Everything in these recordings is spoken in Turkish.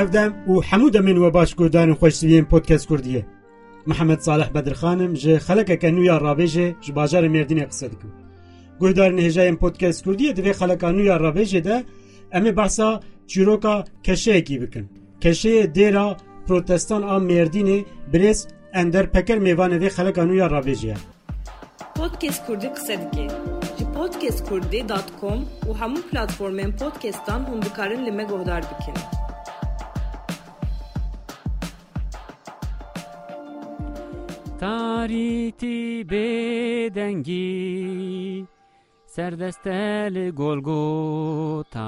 ئەودەم و هەموو دەمێن وە باشگوردان و خۆشتویین پۆتکەس کوردیە محەممەد ساالح بەدرخانم ژێ خەلەکەکە نویا ڕابێژێ مردین باژارە مردینە گودار دکم گوردار نهێژایەن پۆتکەس کوردیە دەبێ خەلەکە نویا ده. امی بحثا چیروکا کشه کەشەیەکی بکن کەشەیە دێرا پرۆتستان ئا مردینێ برێز ئەندەر پەکەر میێوانەوێ خەلەکە نویا ڕابێژە کردی کوردی قسە دکێ ji پۆتکەس کوردی داتکۆم و همون پلتفۆرمێن پۆتکەستان هەم دikarin li me گۆدار بکەن. تاریتی بدنگی سردستل گلگوتا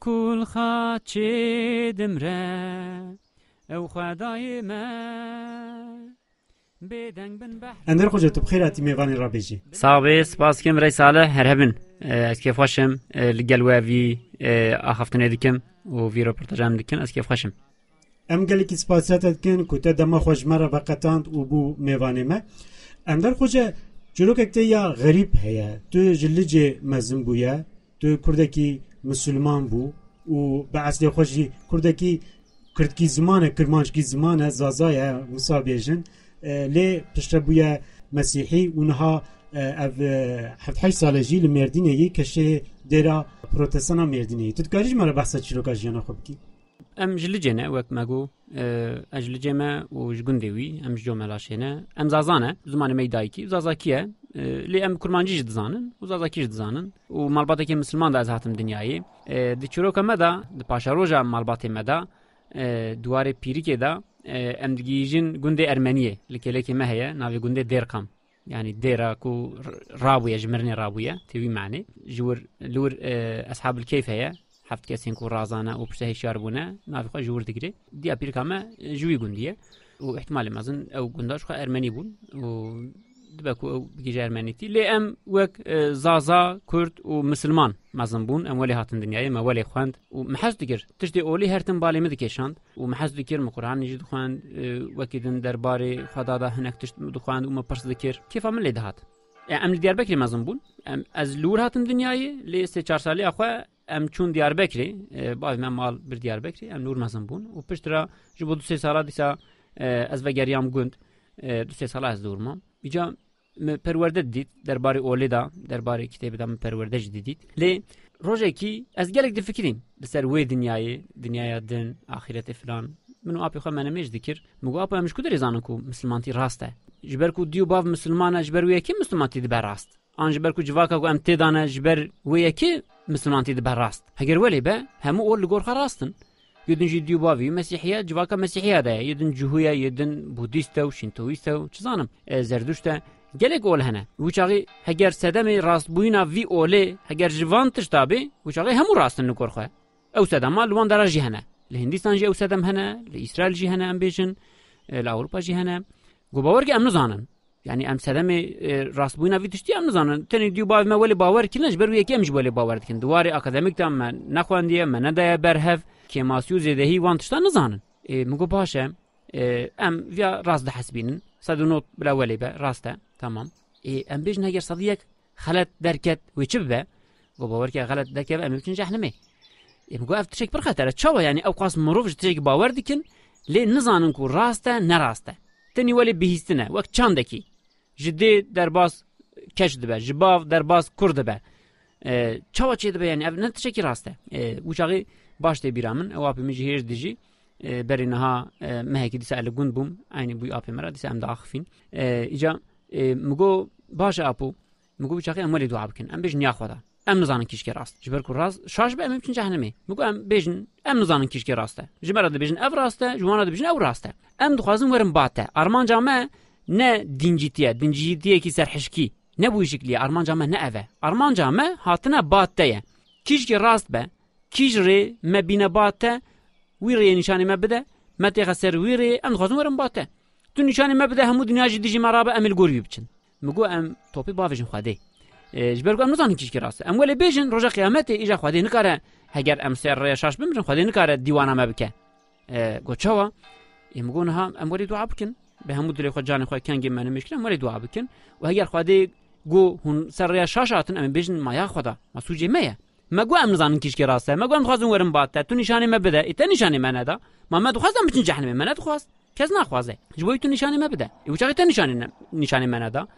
کل خاچه دمره أو خدای من اندر خوجه تو بخیر اتی میوانی را بیجی صاحبی سپاس کم رای ساله هر هبن از کیف خوشم لگل و وی اخفتنه دکم و وی رو پرتجام از کیف خوشم Em gelekî spasiyet dikin ku te dema xwe ji me re veqetand û bû mêvanê me. Em derxwe çîrokek te ya xerîb heye. Tu ji licê mezin bûye, tu Kurdekî Müslüman bû û bi eslê xwe jî Kurdekî Kurdkî zimane kirmanckî zimane zazaye wisa bêjin lê pişte bûye Mesîhî û niha ev heft heşt sale jî li Mêrdîneyê keşê dêra protestana Mêrdîneyê. Tu dikarî ji me re behsa çîroka jiyana xwe bikî? ام جلجنا وك ماغو اجل جما وجگندوي ام جو ملاشينا ام زازانا زمان ميدايكي زازاكيه li em kurmancı jî dizanin û zazakî jî dizanin û malbatekê Müslüman da ez hatim dinyayê di çîroka me da di paşa roja malbatê me da duwarê pîrikê da em digihîjin gundê Ermeniyê li kelekê me heye navê gundê Dêrkam yani dêra ku rabûye ji mirinê rabûye tevî manê ji wir li wir هەفت کەسێک و ڕازانە و پشتە هشار بوونە ناویخوا ژور دەگرێت دیا پیرکامە جووی گوندیە و احتمالی مەزن ئەو گونداشخوا ئەرمەنی بوون و دبەک ئەو بگیژ ئەرمەنیتی. لێ ئەم وەک آه، زازا کورد و مسلمان مەزم بوون ئەم وەلی هاتن دنیای مەوەلی خوند و محەز دگر تشتی ئۆلی هەرتن باڵی من دکێشاند و محەز دکرد مقرانیژ دخواند آه، وەکیدن دەربارەی خدادا هەنەک تشت دخواند و مە پرس دکرد. کێفا من لێ دەهات؟ ئەم دیاربەکی مەزم بوون؟ ئەم ئەز لور هاتم دنیای لێ سێ چهار سالی ئەخوا min em çûn Diyarbekirê bavê me mal bir Diyarbekirê em li wir mezin bûn. Û piştira ji bo du sê sala dîsa ez vegeriyam gund du sê sala ez li wir mam îca me perwerde dît derbarê olê da derbarê kitêbê da me perwerde jî dît. Lê rojekî ez gelek difikirîm li ser wê dinyayê dinyaya din axîretê filan. Min û apê xwe me dikir. Min got apa em ji ku derê zanin ku misilmantî rast e? Ji ber ku dî û bav misilman e ji ber wê dibe rast انجبر کو جواکا کو ام تی دانه جبر و یکی مسلمان تی به راست. اگر ولی به همو اول گور خ راستن. یدن جی دیو باوی مسیحیا جواکا مسیحیا ده. یدن جوهیا یدن بودیستا و شینتویستا و چزانم آه، زردوشتا گله گول هنه. و چاغی هگر سدم راست بوینا وی اولی هگر جوان تش تابی و چاغی همو راستن گور خ أو سدم مال وان درجه هنه. له هندستان جی أو سدم هنه له اسرائیل جی هنه ام بیژن آه، له اروپا جی هنه. گوباورگی ام نزانن. Yani em sedemê rastbûyîna vî tiştî em nizanin tenê dî bavê me welê bawer kirin ji ber wî yekê em ji welê bawer dikin diwarê akademîk da me nexwendiye me nedaye berhev kêmasî û zêdehî wan tişta nizanin min got baş e em viya rast dihesbînin sed û not bila welê be rast e tamam em bêjin heger sediyek xelet derket wê çi bibe got bawer ki xelet derkeve em bikin cehnimê êm got ev tişek bir xetere çawa yani ew qas mirov ji tişekî bawer dikin lê nizanin ku rast e nerast e tenî welê bihîstine wek çandekî ji dê derbas keş dibe ji bav derbas kur dibe. Çawa çê dibe yani ev ne tişekî rast e wî baş tê bîra min ew apê min jî hêj dijî berê niha mehekî dîsa li gund bûyî apê me re dîsa em îca min got baş e apû min got wî em welê dua bikin em bêjin ya xwe da. Em nizanin kîşkê rast. Ji ber ku rast şaş be em cehennemê min got em bêjin em nizanin kîşkê rast e ji me re dibêjin ev rast e ji wan re dibêjin ew rast e em dixwazin werin bat e armanca me نه دینجیتیه دینجیتیه کی سرحشکی نه بو آرمان ارمانجا ما نه اوه ارمانجا ما هاتنا باته کیش که راست به کیش ری ما بینه باته وی ری نشانه ما خسر ما تیغه سر ام ورم باته تو نشانی ما همو دنیا جدی جی مرابه امل گوری بچن. مگو ام توپی باوجن خواده جبرگو ام نزانه کیش که راست. ام ولی بیجن روز قیامت ایجا خواده نکاره هگر ام سر شش بیم جن خواده نکاره دیوانه ما بکه گوچاوا ام گونها ام ولی دعا بکن. به بە جان دلێ خۆجانە خۆی کەنگی مەنمشکن مەری دوا بکن. و هەگەر خوادەیە گو هون سەرڕێ شاشاتن ئەمە بێژن مایا خدا. میه. مەیە مەگو ئەم نزانن کیشکی ڕاستە ام خوازم ورم باتە تو نیشانێ مە بدە ما ما مەنەدا مامە دخواستم بچین منه مەنەت خواست. کس نخوازه. جبوی تو نیشانێ نشانی بدە نشانی منه دا.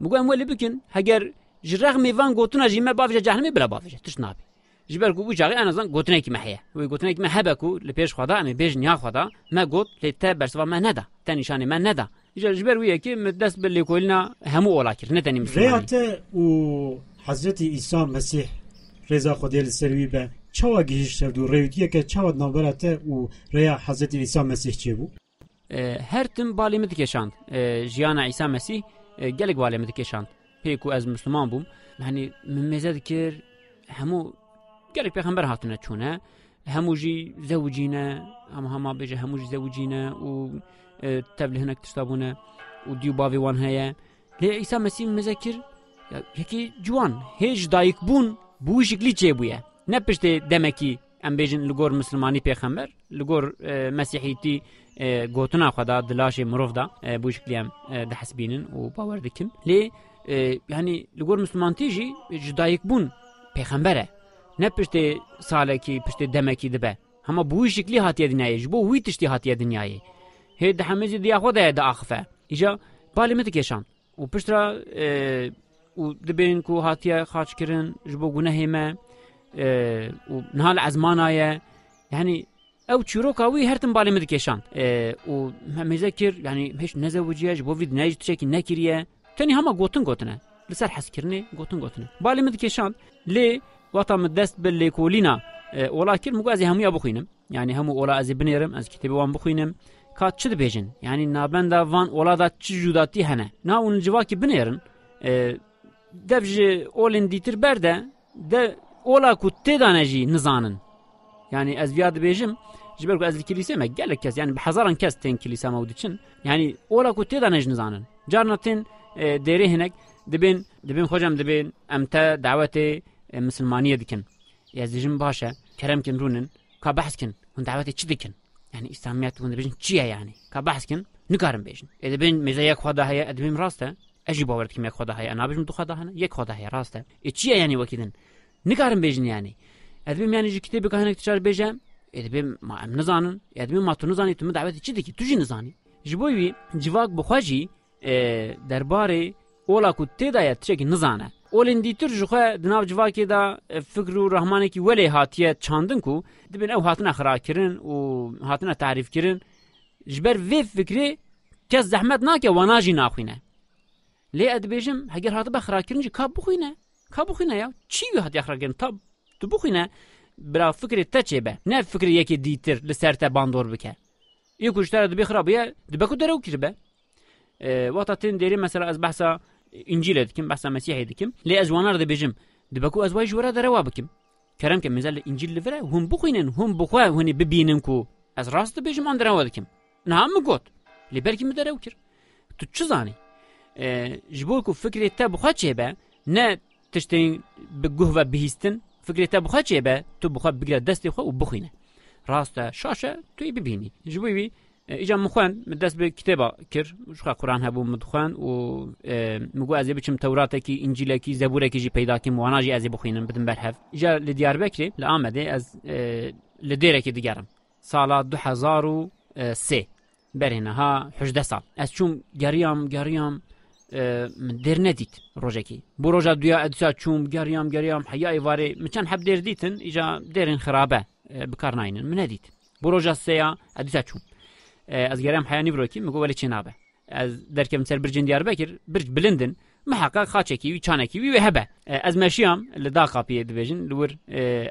مگو ام ولی بکن. هەگەر ژرەغ میوان گوتونە ژیمە باێ جهنمی بلا بافجه. تش نابی. ji ber ku bucaqî en azan gotinekî me heye wê gotinek me hebe ku li pêş xweda em ê bêjin ya xweda me got lê te bersiva me neda te nîşanê me neda ji ber wî yekê min dest bi lêkolîna hemû ola kir ne tenî mislimanî û Hezretî İsa Mesih rêza Xwedê li ser wî be çawa gihîştev û rêwîtiyeke çawa navbera te û rêya Hezretî İsa Mesih çêbû e, her tim balê min dikeşand e, jiyana İsa Mesih e, gelek balê min dikeşand. Pêk û ez Müslüman bûm henî hani min mêze dikir gelek peyğəmbər hatına çunə həmuji zəvcinə həm hama bəcə həmuji zəvcinə u təbliğinə kitabunə u diyu bavi wan həyə lê İsa Mesih mezekir yeki ciwan hej dayık bun bu şikli çebuye ne pişte demek ki em bêjin li gor mislimani pêxember li gor mesîhîtî gotina xwe da di laşê mirov da bu şiklî em dihesbînin û bawer dikin lê yanî li gor mislimantî jî ji dayîk bûn pêxember e باوەەر دکن لێ ینی لە گۆر مسلمانتیژی دایک بوون پێخەمبەرە نە پشتێ ساڵێکی پشتێ دەمەکی دەبێ هەمە بووی شکلی هاتیە دنیایش بۆ وی تشتی هاتیە دنیایە هێ دەحەمەزی دیاخۆدایە داخفە ئیجا بالی متە کێشان و پشترا و دەبێن و هاتیە خاچکردن ji بۆ گونە هێمە و نهال ئەزمانایە یعنی ئەو چیرۆکاوی هەرتم بالی من دکێشاند و هەمێزە کرد ینی هێش نەزەوجیەش بۆ وید نایج تشێکی نەکریە تەنی هەمە گوتن گوتنە لەسەر حەسکردنێ گوتن گوتنە بالی من دکێشاند لێ واتە من دەست بە لێکۆلینا وڵا کرد مگازی هەمویا بخوینم ینی هەموو ئۆلا ئەزی بنێرم ئەس کتێبی وان بخوینم کات چ dibêjin yanî nabenda van olada çi judatî hene na hûn civakî binêrin dev ji olên dîtir ber de de ola ku têdane jî nizanin yanî ez viya dibêjim ji ber ku ez li kilîsê me gelek kes yani bi hezaran kes tên kilîsa me diçin yanî ola ku têdane ji nizanin carna tên dêrê hinek dibên dibên xwecem dibên em te dawetê misilmaniye dikin ez dijim baş e keremkin rûnin ka behskin hûn dawetê çi dikin? Yani İslamiyet bunu bejin çiye yani? Ka bahskin nikarim bejin? E ben meze yek xoda heye edbim raste eji bawer dikim yek xoda heye ana bejim du xoda hene yek xoda heye raste e çiye yani vakidin? Nikarim bejin yani? Edbim yani ji kitêbê kahinek tiçar bejem edbim ma em nizanin edbim ma tu nizanî tu min davet çi dikî tu jî nizanî. Ji bo wî civak bixwe اولین دیتر جخه دناو جواکی دا فکر و رحمانی کی ولی هاتیه چاندن کو دبن او هاتنا خرا کرن و هاتنا تعریف کرن جبر وی فکری که زحمت ناکه وناجی ناخوینه لی ادبیجم هگر هات بخرا کرن جی کاب بخوینه کاب بخوینه یا چی وی هات یخرا کرن تاب تو بخوینه برا فکر تا چه به نه فکر یکی دیتر لسر باندور بکه یکوشتر دبی خرابیه دبکو درو کربه وقتا تین دیری مثلا از بحثا ئینجیلە دکم بەسا مەسیحی دکم لێ ئەزوانار دەبێژم دبکو ئەزوای ژوەرە دەرەوا بکەم کەرم کە مزل لە ئینجیل لەورە هەم بخوێنن هەم بخوا هەنی ببینم و ئەس ڕاست دەبێژم ئەم دەرەوە دکم نام گوت لێبەرکی من دەرەو کرد تو چ زانی ji bo ku fikrê te bixwe çêbe ne tiştên bi guh ve bihîstin fikrê te bixwe çêbe tu bixwe bigire destê xwe û bixwîne. Rast e şaşe tu yê bibînî. Ji bo wî ایجا مخوان دست به کتابا کر شخا قرآن هبو مدخوان و مگو ازی بچم توراتا کی انجیلا کی زبورا کی جی پیدا کی وانا جی ازی بخوینم بدم برهف ایجا لدیار بکری لآمده از لدیره کی دیگرم سالا دو هزار و سه برهنه ها حجده سال از چون گریام گریام من دیر ندید روژکی بو روژه دویا ادسا چوم گریام گریام حیا ایواره مچن حب دیر دیتن ایجا دیرین خرابه بکار ناینن من ندید بو سیا ادسا چوم از گەرم حیانی برۆکی مگو وەلی چی نابێ دەرکەم سەر برجن دیار بەکر برج بلندن محقا خاچێکی وی چانێکی وی هەبە. ئەس مەشیام لە داقاپیە دبێژن لور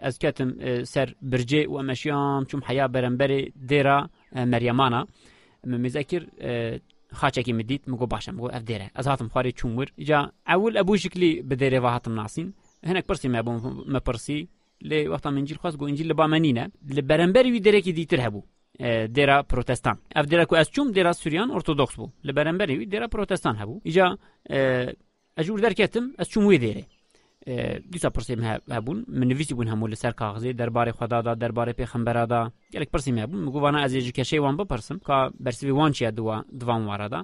ئەس کەتم سەر برجێ و ئەمەشیام چوم حیا بەرەمبەرێ دێرا مەریەمانە مزەکر خاچێکی مدیت مگو باشم بۆ ئەف دێرە. ئەس هاتم خوارێ چومور جا ئەول ئەبوو شکلی بە دێرێ هاتم ناسین. هەنێک پرسی مەبوو مەپرسی لێ وەختا منجیر خواست گۆنجیر لە بامەنینە لە بەرەمبەر وی دەرەکی دیتر هەبوو. دێرا پرۆتستان ئەف دێرا کو ئەس چوم دێرا سووریان ئۆرتۆدۆکس بوو لە بەرەمبەری دێرا پرۆتستان هەبوو ئیجا ئەجوور دەرکێتم ئەس چوم وێ دێرێ دیسا پرسیم هەبوون من نویسی بوون هەموو لەسەر کاغزی دەربارەی خدادا دەربارەی پێخەمبەرادا gelek پرسیم هەبوو مگووانە ئەزێژی کەشەی وان بپرسم کا بەرسوی وان چیە دووە دوان وارەدا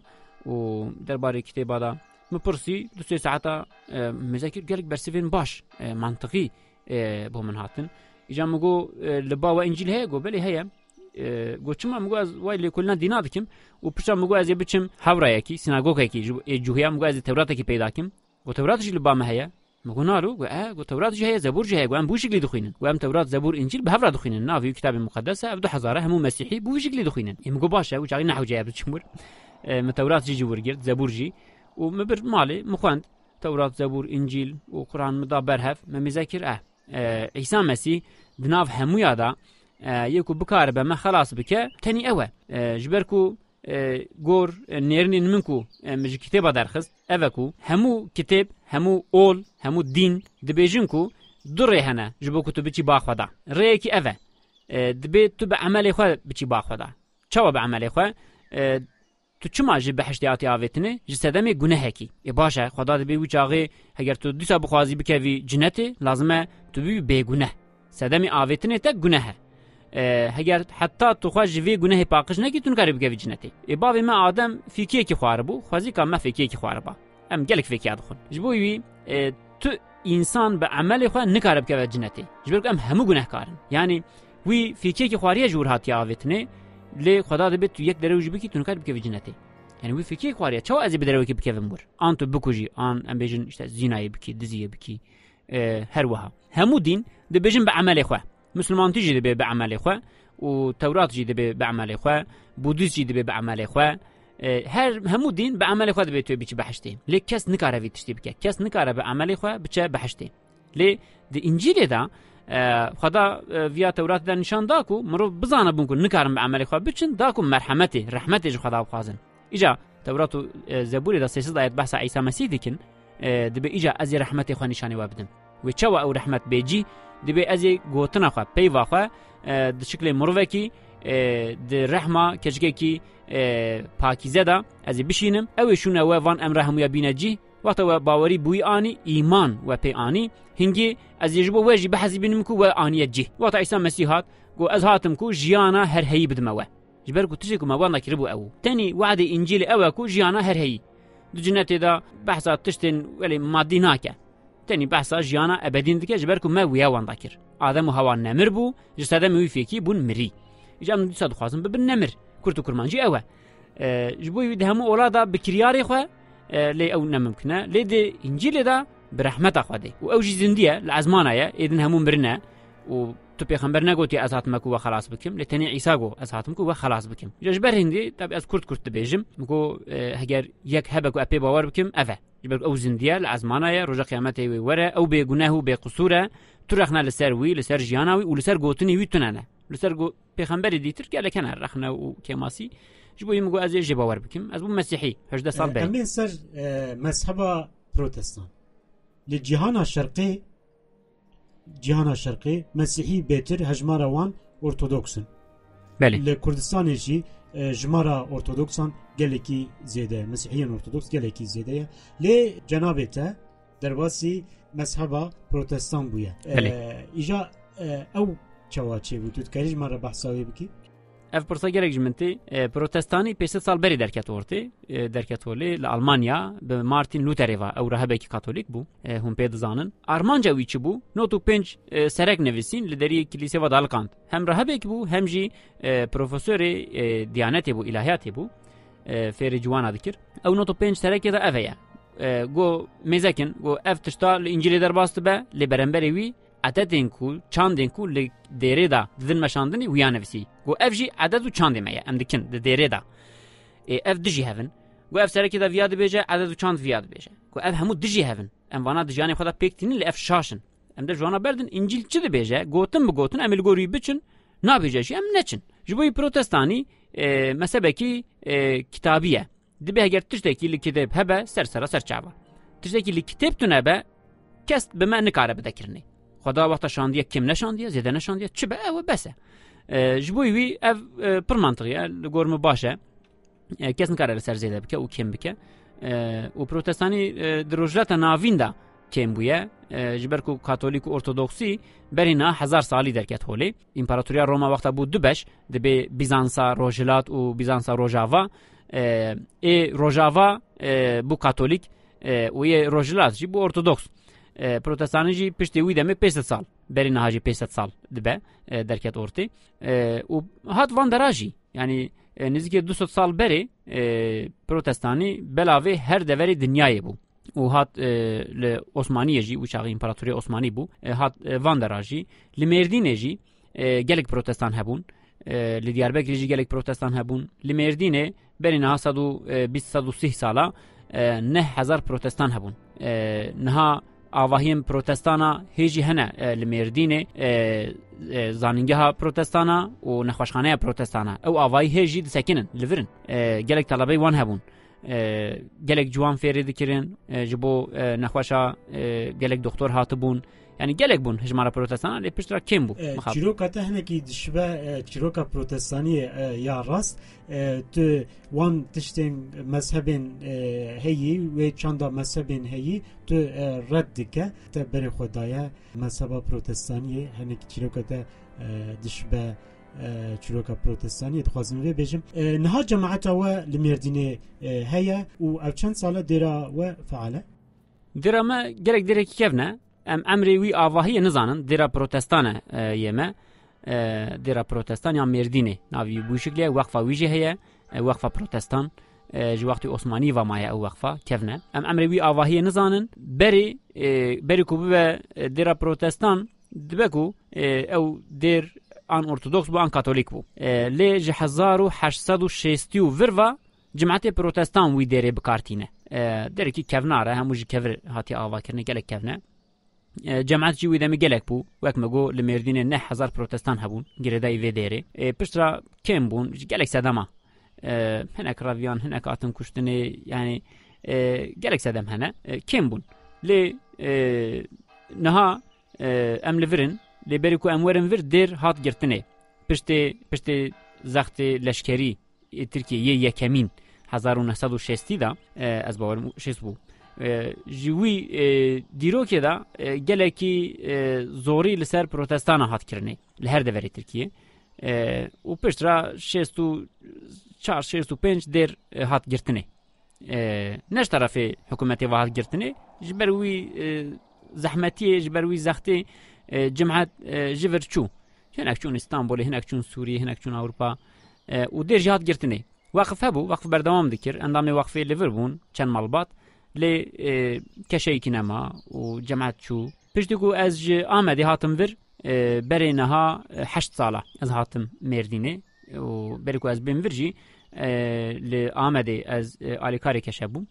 و دەربارەی کتێبادا مپرسی دو سێ ساعتا مزەکر gelek بەرسێن باش منطقی بۆ من هاتن ئیجا مگۆ لە باوە ئەنجیل هەیە گۆ هەیە گوچم مگو از وای لیکولنا دینا دکم از یبچم حورا یکی حورایکی سیناگوگایکی جوهیا مگو از آه، تورات کی پیدا کیم. کم و توراتش لبامه هيا مگونارو گو ا گو تورات جهه زبور جهه گو ام بو شکلی دخینن گو ام تورات زبور انجیل به حورا دخینن دخوینن ناوی کتاب مقدس عبد دو هزاره همو مسیحی بو شکلی دخینن ام گو باشا أو چاقی نحو جهه چمور آه، م تورات جی جور گرت زبور جی. أو مبر مالی مخوند تورات زبور انجیل أو قرآن مدا برهف. ممزاکر ا عیسی مسیح دناف همو یادا. یەک و بکارە بەمە خلاص بکە تەنی ئەوە ژبەرک و گۆر نێرنی منک و مژ کتێبە دەرخست ئەڤک و هەموو کتێب هەموو ئۆل هەموو دین دەبێژنک و دوڕێ هەنە ji بۆ تو بچی باخوادا ڕێیەکی ئەvە دەبێت تو بە ئەمەلێ خۆ بچی باخوادا چاوە بە ئەمەلێ خۆ تو چما ji بە هەشتیاتی ئاوێتنێ ji سەدەمێ گونەهێکی ێ باشە خدا دەبێ و چاغێ هەگەر تو دوسا بخوازی بکەوی جنەتێ لازمە تو بی بێگونە سەدەمی ئاوێتنێ تە گونەهە آه، هەگەر حتا توخوا ژوی گونهی پاقش نەکی تون کاری بگەوی جنتی ای باوی ما آدم فیکی کی خوار بو خوازی کام ما فیکی کی خوار با ام گلک فیکی آدخون جبوی وی آه، تو انسان به عمل خواه نکاره بکه جنتی جبوی ام همو گونه کارن یعنی وی فیکی کی خواری جور هاتی آویتنه لی خدا ده بی یک دره وجبی کی تون کاری بکه جنتی یعنی وی فیکی خواری چاو ازی بدره وکی بکه ومور آن تو بکوجی آن ام بیجن اشتا زینای بکی دزیه بکی آه، هر وها همو دین ده بیجن به عمل خواه مسلمان تجي دبي بعمل عمل خو أو تورات جي دبي بعمل عمل خو بودیز جی دبی به خو هر همو دین به عمل خو دبی تو بیچ بحشتین لیک کس نکاره وی تشتی بک کس نکاره به عمل خو بچه بحشتین. لی د انجیل دا آه، خدا آه، ویا تورات دا نشان دا کو مرو بزانه بون کو نکارم به عمل خو بچن آه، دا کو مرحمت رحمت جی خدا خوازن. اجا تورات زبور دا 300 آیت بحث عیسی مسیح دکن دبی اجا از رحمت خو نشانه وابدن. و چوا او رحمت بیجی دبی از گوتنا خو پیوا خو د شکل مروکی د رحمه کجکی پاکیزه ده از بشینم. او شونه و وان امر همیا بینجی وقت و باوری بوی آنی ایمان و پی آنی هنگی از یجبو وجی بحثی بینم کو و آنی جی. وقت عیسی مسیحات گو از هاتم کو جیانا هر هی بدم و جبر کو تشکو ما وانا کربو او تانی وعد انجیل او کو جیانا هر هی دو جنتی دا بحثات تشتن ولی مادی ناکه تنی بحثا جیانا ابدین دیگه جبر کو ما ویا وان داکر آدم هوا نمر بو جسد می وی فیکی بون مری جام دوسا خوازم به نمر کورتو کورمانجی اوه جبوی ده مو اولادا بکریاری خو لی أو نممکنه لی دی انجیل دا برحمت اخو دی أو جی زندیه لازمانه ی ادن همون برنه و تو پیغمبر نگوتی از نەگوتی ئەزاتمەکو و خلاص بکیم لتنی عیسی گو از ئیساگۆ ئەزاتمکو و خلاص بکیم. جش بر هندی تا ئەس کورت کورت دەبێژم بگۆ هەگەر یەک هەبک و ئەپێ باوەەر بکەم ئەە بەر ئەو زیندە لە ئازمانایە ڕۆژە قیامەتەوەی وەرە ئەو بێگونە و بێقسوورە توڕخنا لەسەر وی لسر لەسەر ژیانناوی و لەسەر گوتنی وی تونانە لەسەر پێخەمبەری دیتر کە لەکەنە ڕخنە و کێماسی بۆی مگو ئەزێ ژێ بکیم. از ئەس مسیحی مەسیحیه سال آه، بێ سەر آه، مەسحبە پرۆتستان لە جیهانا شەرقی جیهانا شرقی مسیحی بهتر هجمارا وان ارتودکسن بله ل کردستان جمارا ارتودکسان گلکی زیده مسیحیان ارتودکس گلکی زیده ل جناب ته درواسی مذهب پروتستان بویه بله. ایجا او چواچه بود تو تکریج مرا بحث بکی ji ev pirsa gelek ji min tê protestanî pê sal berî derket ortê derket holê li Almanya bi Martin Lutherêva ew rehebekî katolik bû hûn pê dizanin armanca wî çi bû not û pênc serek nivîsîn li deriyê kilîseva dalqand hem rehebek bû hem jî profesorê diyanetê bû ilahiyatê bû fêrê ciwana dikir ew not û pênc serekê de ev heye got mêzekin عددین کو چاندین کو ل دیرې دا د دن مشاندنی ویا نفسي ګو اف جی عدد او چاندې مې ام دکن د دیرې دا اف دجی هفن گو اف سره کې دا ویا د بهجه عدد او چاند ویا د بهجه اف همو دجی هفن ام وانا د جانې خدا پکتین ل اف شاشن ام د جوانا بردن انجیل چی د بهجه گوتن به ګوتن امل ګوري بچن نه بهجه شي ام نچن جبوی پروتستانی مسبه کی کتابیه دی به اگر تشتکی لکتاب هبه سرسره سر سر کی تشتکی لکتاب تونه به کس به من نکاره بده کرنی li kitêb tune be kes bi me nikare bidekirinê خدا وقتا شاندیە کم نشاندیە زێدە نشاندیە چ بە ئەوە بەسە ji بۆی وی ev pir mantiqye li gor min baş e kes nikare li ser zêde bike û kêm bike û protestanî di rojreta navîn da kêm bûye ji ber ku katolik û ortodoksî berîna hezar salî derket holê împaratoriya Roma wexta bû du beş dibê Bizansa Rojilat û Bizansa Rojava ê Rojava bû katolik û yê Rojilat jî bû ortodoks protestanî jî piştî wî demê pê sal. Berî niha jî 500 sal dibe derket ortê û hat van dera jî yanî nizîkê 200 sal berê protestanî belavê her deverê dinyayê bû û hat li Osmaniyê jî û çaxî İmparatoriya Osmanî bû hat van dera jî li Mêrdînê jî gelek protestan hebûn li Diyarbekirê jî gelek protestan hebûn li Mêrdînê berî niha sed û bîst sed û sih sala neh hezar protestan hebûn niha avahiyên protestana hêjî hene li Mêrdînê zanîngeha protestana û nexweşxaneya protestana ew avayî hêjî disekinin li virin gelek talebey wan hebûn gelek ciwan fêrê dikirin ji bo nexweşa gelek doktor hatibûn yani gelek bûn hijmara protestana lê piştra kêm bû çîroka te hinekî dişbe çîroka protestaniyê ya rast tu wan tiştên mezhebên heyî wê çanda mezhebên heyî tu red dike. Te berê xwe daye mezheba protestaniyê hinekî çîroka te dişbe çîroka protestaniyê dixwazim vê bêjim niha cemaeta we li Mêrdînê heye û ev çend sala dêra we feal e Dêra me gelek dêrekî kevne em emrê wî avahiyê nizanin dêra protestane yeme dêra protestan ya Mêrdînê. Navî bû şekliye wexfa wî jî heye wexfa protestan. Ji wextî Osmanî va maye ew wexfa kevne em emrê wî avahiyê nizanin berê berê ku bibe dêra protestan dibe ku ew dêr an ortodoks bû an katolik bû lê ji hezar û heşsed û şêstî û vir ve cemaetê protestan wî dêrê bikartîne. Derekî kevnar e hemû ji kevir hatiye avakirinê gelek kevne جەمعات جی وی دەمی gelek bû wek me got li Mêrdînê ne hezar protestan hebûn girêdayî vê dêrê piştra kêm bûn ji gelek sedema hinek raviyan hinek hatin kuştinê yani gelek sedem hene kêm bûn lê niha em li virin lê berî ku em werin vir dêr hat girtinê piştê piştê zextê leşkerî Tirkiyeyê yekemîn hezar û nesed û şestî da ez bawerim şêst bû ji wî dîrokê da gelekî zorî li ser protestana hatkirinê li her deverê Tirkiye û piştra şêst û çar şêst û pênc dêr hat girtinê. Neş tarafê hikûmetê ve hat girtinê ji ber wî zehmetiyê ji ber wî zextê cemaet ji vir çû. Hinek çûn İstanbolê hinek çûn Sûriye hinek çûn Ewropa. Û dêr jî hat girtinê. Waqf hebû waqf berdewam dikir endamê waqfê li vir bûn çend malbat keşeyekî nema û cemaet çû. Piştî ku ez ji Amedê hatim vir berê niha heşt sala. Ez hatim Mêrdînê û berê ku ez bên vir jî li Amedê ez alîkarê keşe bûm.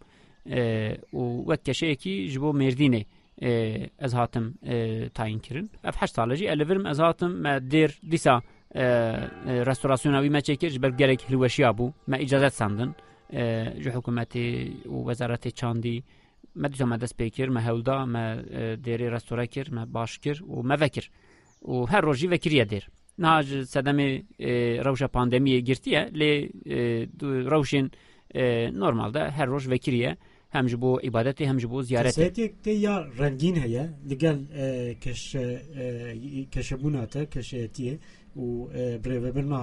Û wek keşeyekî ji bo Mêrdînê ez hatim tayin kirin. Ev heşt sala jî ez hatim me dêr dîsa restorasyona wî me çêkir ji ber gerek hilweşiya bû me îcazet sandin ji hikûmetê û wezaretê çandî me dîsa me dest pê kir me hewda me dêrê restore kir me baş kir û me vekir. Û her roj jî vekiriye dêr. Niha ji sedemê rewşa pandemiyê girtiye lê rewşên normal de her roj vekiriye hem ji bo ibadetê hem ji bo ziyaretê te ya rengîn heye li gel و برێبرما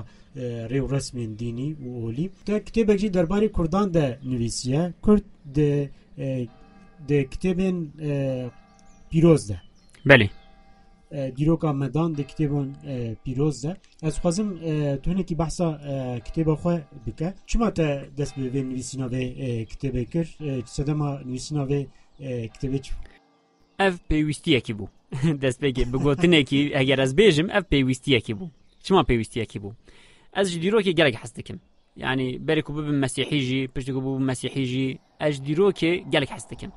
ڕێوڕسمێن دینی و ئۆلی تا کتێبێکی دەرباری کوردان دە نویسە کورت دە کتێبێن پیرۆز دە بەلی دیرۆکا مەدان دە کتێبن پیرۆز دە ئەس خوازم تۆنێکی باسا کتێبە خوێ بکە. چما تە دەست بێ نویسسیناوێ کتێبێ کرد؟ سەدەما نویسسیناوێ کتێبێ چ ئەف پێویستیەکی بوو. اگر از ئەگەر ئەس بێژم ئەف پێویستیەکی بوو. چما پێویستیەکی بوو؟ ئەس دیرۆکی گەلێک حەز دەکەم ینی بەرێک و ببم مەسیحیژی پشتێک بوو مەسیحیژی ئەش دیرۆکێ گەلێک حەز دەکەم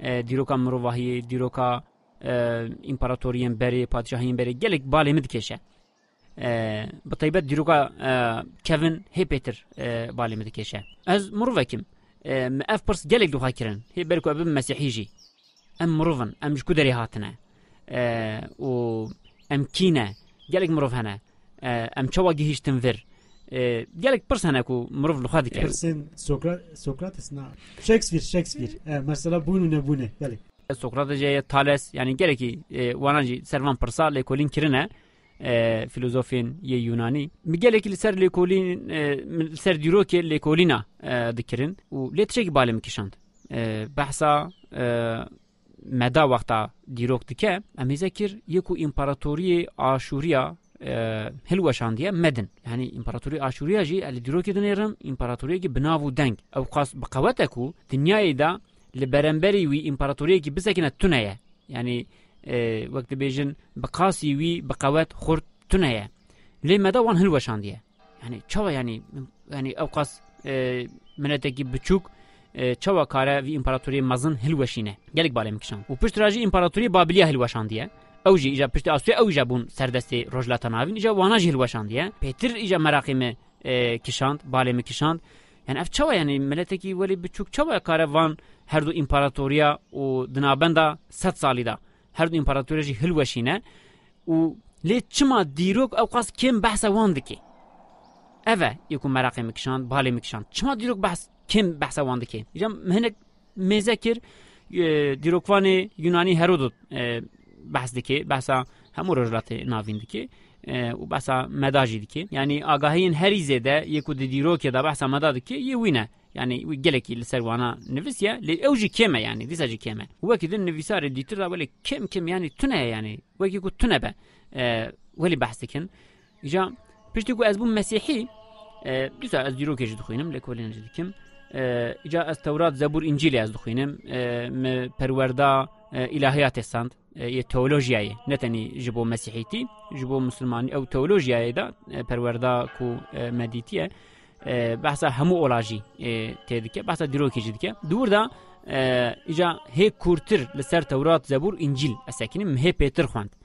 آه، دیرۆکە بری دیرۆکە آه، ئیمپەراتۆریەن بەرێ پادشاهیان بەرێ گەلێک باێ مدکێشە آه، بەتیبەت هی پیتر بالی مد کشه از ئەس مرۆڤێکم ئەف پرس گەلێک دوهاکردن هێ بەرکو بم مەسیحیژی ئەم مرۆڤن ام ژکو دەری هاتنە. و ئەم کینە گەلێک مرۆڤ هەنە. Mirovin em ji ku derê hatine û gelek mirov gelek li xwe dike pirsên Sokrates na Shakespeare Shakespeare. Mesela bûn û nebûne gelek. Sokrates jê Thales yani gelekî wanan jî servan pirsa lêkolîn kirine filozofên yê Yunanî mi gelekî li ser lêkolîn li ser dîrokê lêkolîna dikirin. Û lê tişekî balê min kişand behsa meda wexta dîrok dike. Em ê zekir yek û împaratoriyê Aşûriya hilweşandiye medin. Yani împaratorî Aşûriya jî li dîrokê dinêrin împaratoriyekî bi nav û deng. Ew qas bi qewete ku dinyayê da li beremberî wî împaratoriyekî bisekine tune ye yani wek dibêjin bi qasî wî bi qewet xurt tune ye lê meda wan hilweşandiye yani çawa yani yani ew qas minetekî biçûk çawa kare vî împaratoriyê mezin ئەو پشته ئیجا پشت ئاسوێ ئەو ژە بوون سەردەستی ڕۆژلاتە ناوین ئیجا واناژی هلوەشاندیە پێتر ئیجا مەراقیمە کیشاند بالێمە کیشاند یان ئەف چاوە یعنی ملەتێکی وەلی بچووک چاوە کارەوان هەردوو ئیمپاراتۆریا و دنابەندا سە امپراتوریا جی هل وشینه و لی چما دیروک او قاس کم بحث وان دکی ئەە یکو مەراقی مکشان بالی مکشان چما دیروک بحث کم بحث وان دکی ایجا هەنێک مێزە کرد دیرۆکوانێ یونانی هەرودت e yekû merakê me kişand balê me kişand çima dîrok behs kêm behsa wan dike îja hinek mêze kir dîrokvanê Yunanî Herodot بحث دکه بحثا همو رجلات ناوین دکه و بحثا مدا جی دکه یعنی آگاهین هری زده یکو دیرو که دا بحثا مدا دکه یه وینه yani geleki li ser wana nivisiya li ew jî keme yani dîsa jî keme wekî din nivîsarê dîtir da welê kem kem yani tune yani wekî ku tune be welî behs dikin îja piştî ku ez bûm mesîhî dîsa ez dîrokê jî dixwînim lê kolê jî dikim îca ez tewrat zebûr încîlê ez dixwînim me perwerda ilahiyatê sand تئولوژیای نه تنی جبو مسیحیتی جبو مسلمانی. او تئولوژیای دا پروردا کو مدیتیه بحثا همو اولاجی تدکه بحثا دیروکی جدکه دور دا ایجا هی کورتر لسر تورات زبور انجیل اسکنیم هی پیتر خواند.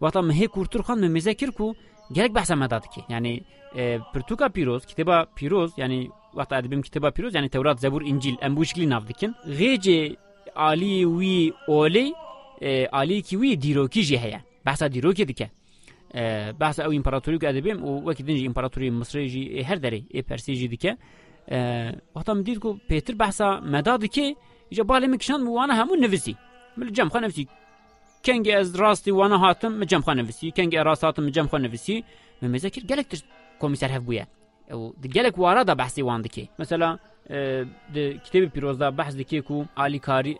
وقتا مه کورتر خواند ممیزه کو gerek bahsa medat ki. Yani e, Pirtuka Piroz, kitaba Piroz yani vaqt edibim kitaba Piroz yani Tevrat, Zebur, İncil em bu şekli navdikin. Gece Ali wi oli عالی کی وی دیروکی جی هيا بحثا دیروکی دکه بحث او امپراتوری که ادبیم او وکی دنج امپراتوری مصری جی هر دری ای پرسی جی دکه وقتا من دید کو پیتر بحثا مداد کی ایجا بالی مکشان وانا همون نویسی مل جم خان نویسی کنگ از راستی وانا هاتم مجم خان نویسی کنگ راست هاتم مجم خان نویسی ممزکر گلک تر کمیسر هف بویا او گلک وارا دا بحثی وان دکی مثلا د کتێبی پیرۆزدا بەحز دەکێک و ئالیکاری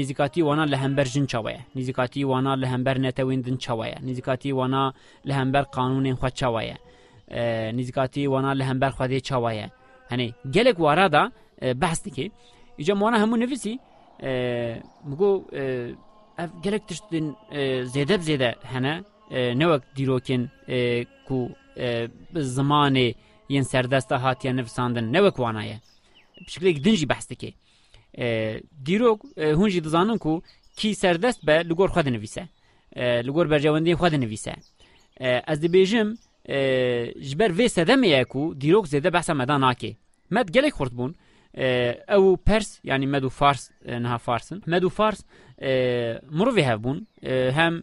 نزیکاتی وانا لە هەمبەرژن چاوەیە نزیکاتی وانا لە هەمبەر نەتەوێندن چاوەیە نزیکاتی وانا لە هەمبەر قانونێن خوا چاوەیە نزیکاتی وانا لە هەمبەر خوادێ چاوەیە هەنێ گەلێک وارادا بەحس دکێ ئیجا وانە هەموو نوویسی بگو gelek tiştin zêdeb zêde hene newek dîrokên ku bi zimanê yên serdesta hatiye nivsandin newek wana ye şekilek din jî behs dike dîrok hûn jî dizanin ku kî serdest be li gor xwe dinivîse li gor bercewendiyê xwe dinivîse ez dibêjim ji ber vê sedemê ye ku dîrok zêde behsa medan nake med gelek xurt bûn. Ew pers yani med û fars niha farsin med û fars mirovê hev bûn. Hem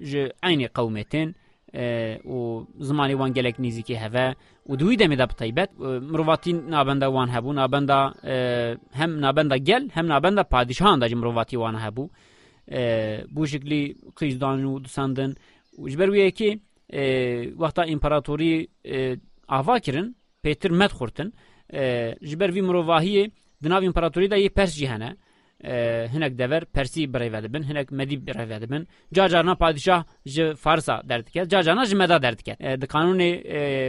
ji aynê qewmê tên و زمانی وان گەلێک نزیکی هەوە و دووی دەمێدا بتەیبەت مرۆڤاتی نابەندە وان هەبوو نابەندا هەم نابەندە گەل هەم نابەندە پادیشانداج مرۆڤاتی وانە هەبوو بوو شکلی قیزدان و دوساندن وجبەر وەیەکی وەختا ئیمپراتۆری ئاواکردن پێتر مەد خورتن ji ber vî mirovahiyê di nav împeratûrî de yê persjî hene. Hinek dever Persî birêve dibin hinek medî birêve dibin ca carna padîşah ji Farsa derdike ca carna ji meda derdike di kanûnê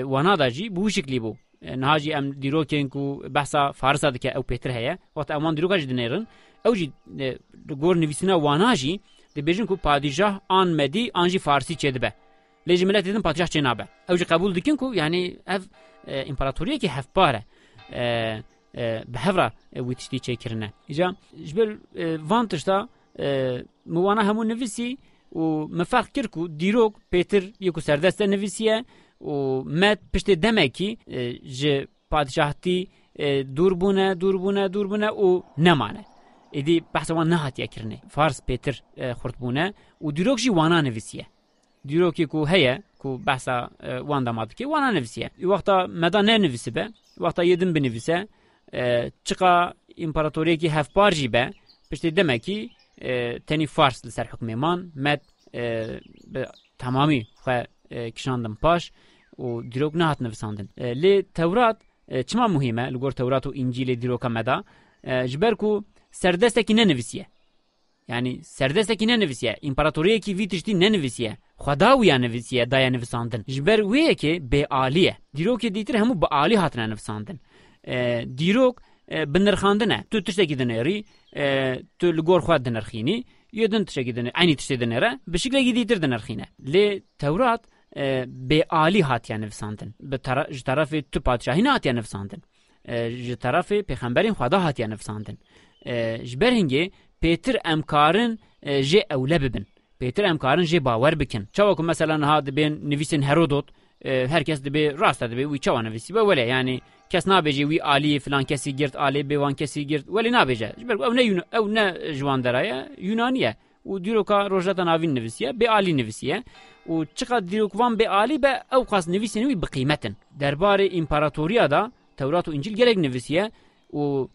wana da jî bû şiklî bû. Niha jî em dîrokên ku behsa Farsa dike ew pêtir heye. Wata em wan dîroka jî dinêrin. Ew jî gor nivîsîna wana jî dibêjin ku padîşah an medî an jî Farsî çêdibe lê ji milletê din padîşah çê nabe. Ew jî qebûl dikin ku yani ev împaratoriyekî hevpar e به هفرا ویتشتی چه کرنه ایجا جبل وانتش دا موانا همون نویسی و مفرق کرکو دیروک پیتر یکو سردسته نویسیه و مد پشت دمه کی جه پادشاهتی دور بونه دوربونه و نمانه ایدی بحث وان نهات یکرنه فارس پیتر خورد بونه و دیروک جی وانا نویسیه دیروکی کو هیا کو بحث وان دماد کی وانا نویسیه وقتا مدا نه نویسی به وقتا یدن بنویسه çiqa împaratoriyekî hevpar jî be piştî demekî tenî fars li ser hukmê man met bi temamî xwe kişandin paş û dîrok nehat nivisandin lê tewrat çima muhîm e li gor tewrat û încîlê dîroka me da ji ber ku serdestekî nenivîsiye yani serdestekî nenivîsiye împaratoriyekî vî tiştî nenivîsiye xweda wiya nivîsiye daya nivisandin ji ber wê yekê bêalî ye. Dîrokê dîtir hemû bi alî hatine nivisandin dîrok bi nirxandin e tu tiştekî dinêrî tu li gor xwe dinirxînî yê din tiştekî dinê aynî tiştê dinêre bi şiklekî dîtir dinirxîne lê tewrat bêalî hatiye nivisandin bi ji terefê tu padişahî hatiye nivisandin ji terefê pêxemberên xweda hatiye nivisandin ji ber hingê pêtir em karin jê ewle bibin. Pêtir em karin jê bawer bikin. Çawa ku mesela niha dibên nivîsên Herodot herkes dibê rast dibê wî çawa nivîsî be wele yani kes nabêje wî aliyê filan kesî girt alê bêwan kesî girt. Welê nabêje ji ber ew ne ew ne ji wan deraya Yunanî ye û dîroka rojeta navîn nivîsiye bê alî nivîsiye û çiqa dîrokvan bê alî be ew xas nivîsên wî bi qîmetin derbarê împaratoriya da Tewrat û İncil gelek nivîsiye û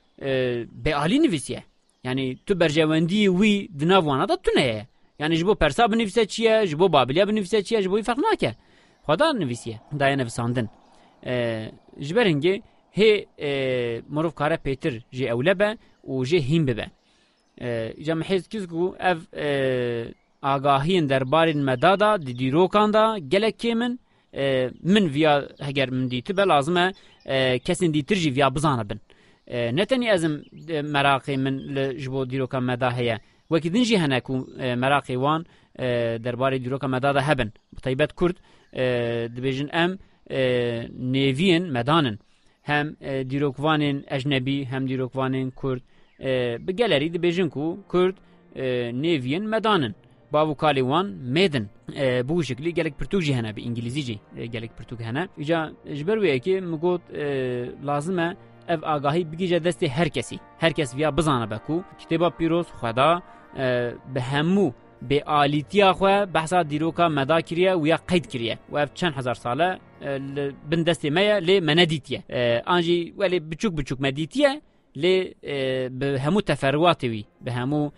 bê alî nivîsiye yani tu berjewendiyê wî di nav wana da tu neye yani ji bo persa binivîse çi ye ji bo babiliya binivîse çi ye ji bo wî feq nake xweda nivîsiye daya nivîsandin ji ber hingê hê mirov kare pêtir jê ewle be û jê hîn bibe. Îca min hêz kis ku ev agahiyên derbarên meda da di dîrokan da gelek kêmin min viya heger min dîtî be lazim e kesên dîtir jî viya bizane bin. Ne tenî ezim merakê min li ji bo dîroka meda heye. Wekî din jî hene ku merakê wan derbarê dîroka meda da hebin. Bi taybet kurd dibêjin em nêviyên medanin hem dîrokvanên ejnebî hem dîrokvanên kurd bi gelerî dibêjin ku kurd nêviyên medanin bav û kalê wan mêdin bu şeklî gelek pirtûk jî hene bi îngilîzî jî gelek pirtûk hene. Îca ji ber wê yekê min got lazim e ev agahî bigîje destê her kesî herkes viya bizane be ku kitêba pîroz xweda bi به آلیتیا خو بحثا دیروکا مدا کریە و یا قید کریە و چەند هزار ساله آه، بندستی میا لێ مەنەدیتیە آه، آنجی ولی بچوک بچوک مەدیتیە لێ آه، هەموو وی به همو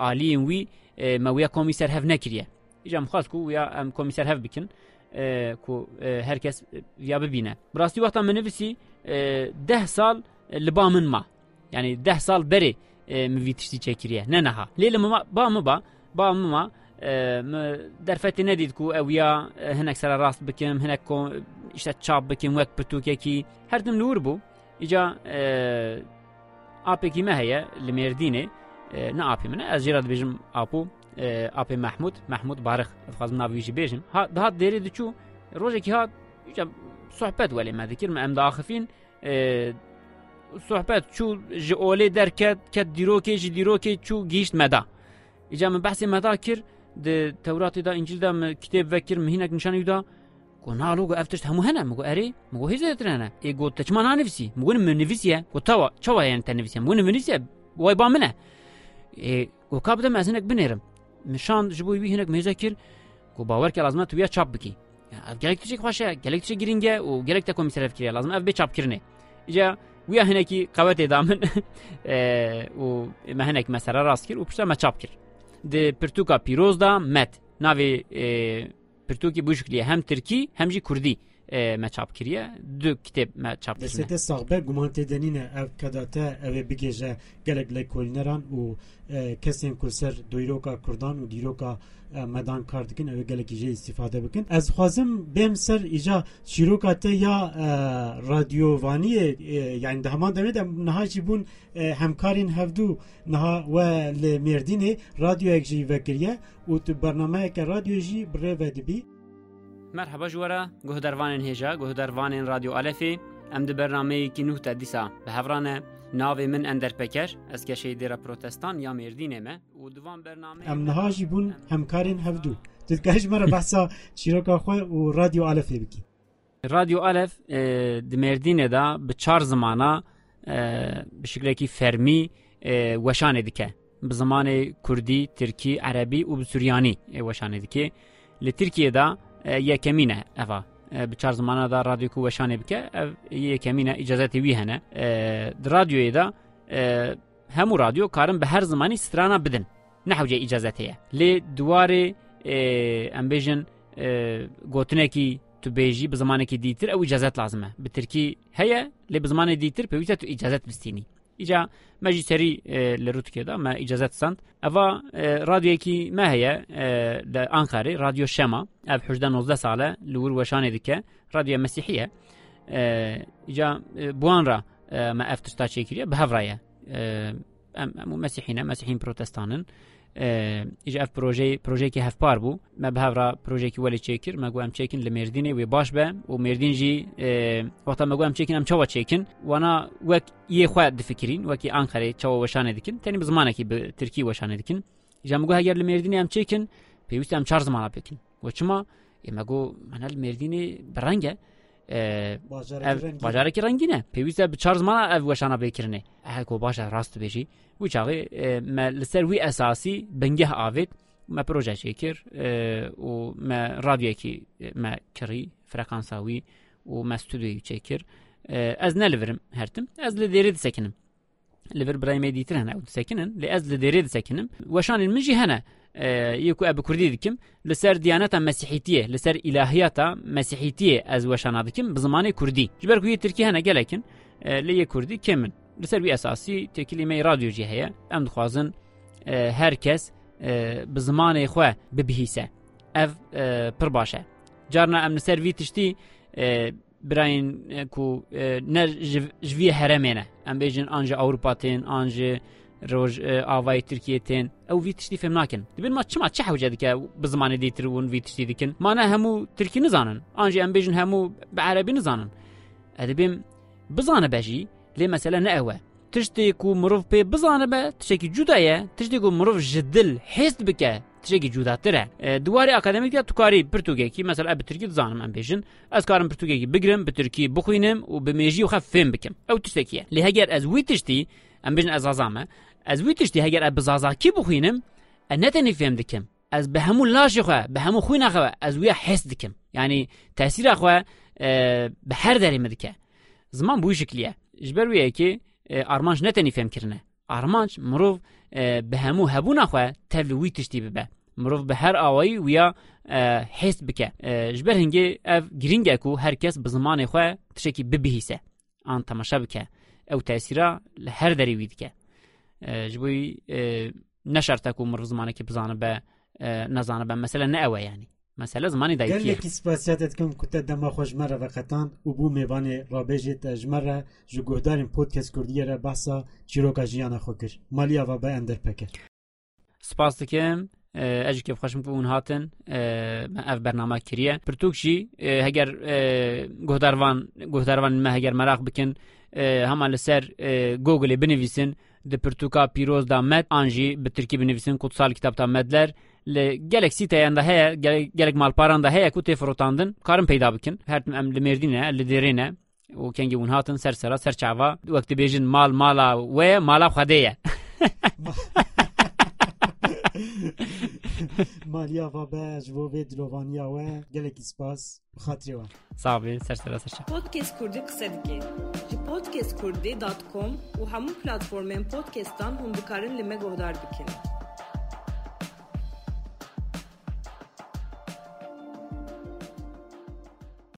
ئالیم وی مەویە کۆمیسەر هەف نەکریە ئیژام خواست و یا ئەم کمیسر هف بکن کو هەرکەس یا ببینە بڕاستی وەختە منەویسی ده سال لبامن ما. یعنی ده سال بری vî tiştî çekiriye ne neha lê li ba min ba? Ba min ma? Derfetê nedît ku? Ew ya hinek sera rast bikim hinek işte çap bikim wek pirtûkekî her tim li wir bû îca apekî me heye li mêrdînê ne apê min ez jê re dibêjim apû apê Mehmud sohbet çû ji olê derket ket dîrokê ji dîrokê çû gîşt meda îca min behsê meda kir di tewratê da da me kitêb vekir min hînek nişanî da got nalo got ev tişt hemû hene min got erê min got hêzê tir hene ê got te çima nanivîsî min got min nivîsiye got tawa çawa yani te nivîsiye min got nivîsiye way ba min e ê got ka bide me ez hinek binêrim min şand ji bo wî hinek mêze kir got bawer ke lazim e tu ya çap bikî ev gelek tişek xweş e gelek tişek giring e û gelek te komîser ev kiriye lazim ev bê çapkirinê îca ویا هنکی قوت دامن. و ما هنک مسره راست کرد و پشتا ما چاپ کرد د پرتوکا پیروز دا مت ناوی پرتوکی بوشکلیه هم ترکی هم جی کردی ما چاپ کریه دو کتاب ما چاپ کرد سته صاحبه گمان تدنینه او کداتا او بگیجه گلگ لکولنران و کسیم کسر دویروکا کردان و دیروکا مدان کار دکن او گلکی جه استفاده بکن از خوازم بیم سر ایجا شیروکات یا رادیو وانی یعنی ده همان دمه ده نها چی بون همکارین هفدو نها و لمردینه رادیو اک جی وکریه و تو برنامه که رادیو جی بره و دبی مرحبا جوارا گهدروانین هیجا گهدروانین رادیو الفی ام ده برنامه کی نوه تدیسا به هفرانه ناوی من اندر پکر از کشی دیرا پروتستان یا مردینه ما و دوان برنامه ام نهاجی بون همکارین هفدو تلکهش مرا بحثا چیروکا خو و رادیو الفی بکی رادیو الف د مردینه دا به چار زمانه به شکلی کی فرمی وشانه دکه به زمان کردی ترکی عربی و سوریانی وشانه دکه لترکیه دا یەکەمینە ئەڤ bi çar zimana بچار زمانه دا رادیو کو وشانه بکه یکمینه اجازتی وی هنه. آه، رادیوی دا آه، همو رادیو کارم به هر زمانی سترانه بدن. نحو اجازه تیه لی دواره آه، ام بیجن گوتنه کی تو بیجی به زمانه کی دیتر أو اجازت لازمه. بترکی هیا لی به زمانه دیتر پیویتا تو اجازت بستینی ئیجا مەژیسەری لە ڕوتکێدا مە ئیجازەت سند ئەڤ رادیۆکی مە هەیە لە ئانقاری رادیۆ شما، ئەف حجده 19 ساڵە لور وەشانێ دیکە رادیۆ مەسیحیە ئیجا بوانرا مە ئەف تشتا چێکریە بە هەڤڕایە ئەم مەسیحینە مەسیحین پرۆتستانن ایجا اف پروژه پروژه که هفپار بو ما به هفرا پروژه که ولی چیکر ما گوام چیکن لمردینه و باش به و مردین جی وقتا ما گوام چیکن ام چوا چیکن وانا وک یه خو دفکرین وکی انقره چوا وشانه دکن تنی بزمانه کی به ترکی وشانه دکن ایجا ما گو هگر لمردینه ام چیکن پیوست ام چهار زمانه بکن و چما ما گو من لمردینه برنگه باجارێکی ڕنگینە پێویستە بچار زمانە ئەف وەشانە بێکردێ هەکۆ باشە ڕاست بێژی و چاغی لەسەر وی ئەساسی بنگە ئاوێت مە پرۆژێکی کرد و ڕادیەکی مە کڕی فرەکانساوی و مەستودوی چێ کرد ئەس نەلورم هەرتم ئەس لە دێرە دسەکنم لبر برايمي ديتر هنا أو ساكنن لاز لديريد ساكنن. وشان المجي هنا آه، يكو ابو كردي دكم لسر ديانتا مسيحيتية لسر إلهياتا مسيحيتية أز وشان دكم بزمان كردي. جبر كوي تركي هنا جلكن آه، لي كردي كمن. لسر بي أساسي تكلمه راديو جي هي أم دخوازن آه، هركس بزمان خو ببهيسة أف پرباشة. جارنا أم سر وی تشتي براين کو آه، نر جوی هرمینه ام بیجن آنجا اوروپا تین آنجا روج آه، آوای ترکیه تین. أو وی تشتی فهم ناکن. دبین ما چما چه حوجه دکه؟ بزمانه دیتر ون وی تشتی دکن. مانا همو ترکی نزانن. آنجا ام بیجن همو بعربی نزانن. آه، ادبیم بزانه بجی لی مثلا نه اوه. تشتێک آه، و مرۆڤ پێ بزانە بە تشتێکی جودایە تشتێک و مرۆڤ ژدل هێست بکە تشتێکی جوداترە دوواری ئاکادمیکدا مثلا پرتوگێکی مەسەر ئە بترکی زانم ئەم بێژن ئەسکارم پرتوگێکی بگرم بترکی بخوینم و بمێژی و خە فێم بکەم ئەو تشتێکیە لێ هەگەر ئەس وی تشتی ئەم بژن ئەزازامە ئەس وی تشتی هەگەر ئە بزازاکی بخوینم ئە نەتەنی فێم دکەم ئەس بە هەموو لاشیخوا بە هەموو خوی نەخەوە ئەس ویە حس دکەم ینی تاسیراخوا آه، بە هەر دەری مدکە زمان بووی شکلیە ژبەر ویەکی ارمانج نتنی فهم کرنه ارمانج مرو به همو هبونا خو تل وی تشتی به مرو به هر اوایی ویا حس بکه جبر هنگی اف گرینگ کو هر کس به زمان خو تشکی ببهیسه ان تماشا بکه او تاثیرا هر دری وی دکه جبوی نشرتکو مرو زمانه کی بزانه به نزانه به مثلا نه اوه یعنی. بزانە بە نەزانە بە مەسەلە نەوە ینی مەسەلە زمانی دایکی سپاسیاتت کەم کوتە دەما خۆشمەرە بەقەتان و بوو mêvanê ڕابێژێت ژمەرە ji guhdarên podcast Kurdiyê re behsa çîroka jiyana xwe kir maliya ve be em derpekir Spas dikim eji kev xweşim ku hûn hatin ev bernama kiriye pirtûk jî heger guhdarvan guhdarvan me heger merak bikin hema li ser Googleê binivîsin di pirtûka pîroz da med an jî bi tirkî binivîsin kutsal kitapta medler li gelek sîteyan da heye gelek malparan da heye ku tê firotandin karin peyda bikin. Her em li mêrdîne li dêrê ne û kengî hûn hatin ser sera ser çava. Wek dibêjin mal mala wê mala xwedê ye مالیا و به جوو به دلوانیا و gelekî spas xatirê wan Savê ser ser ser Podcast Kurdî qise dike ji podcastkurdî.com û hemû platformên podcastan hûn dikarin li me guhdar bikin.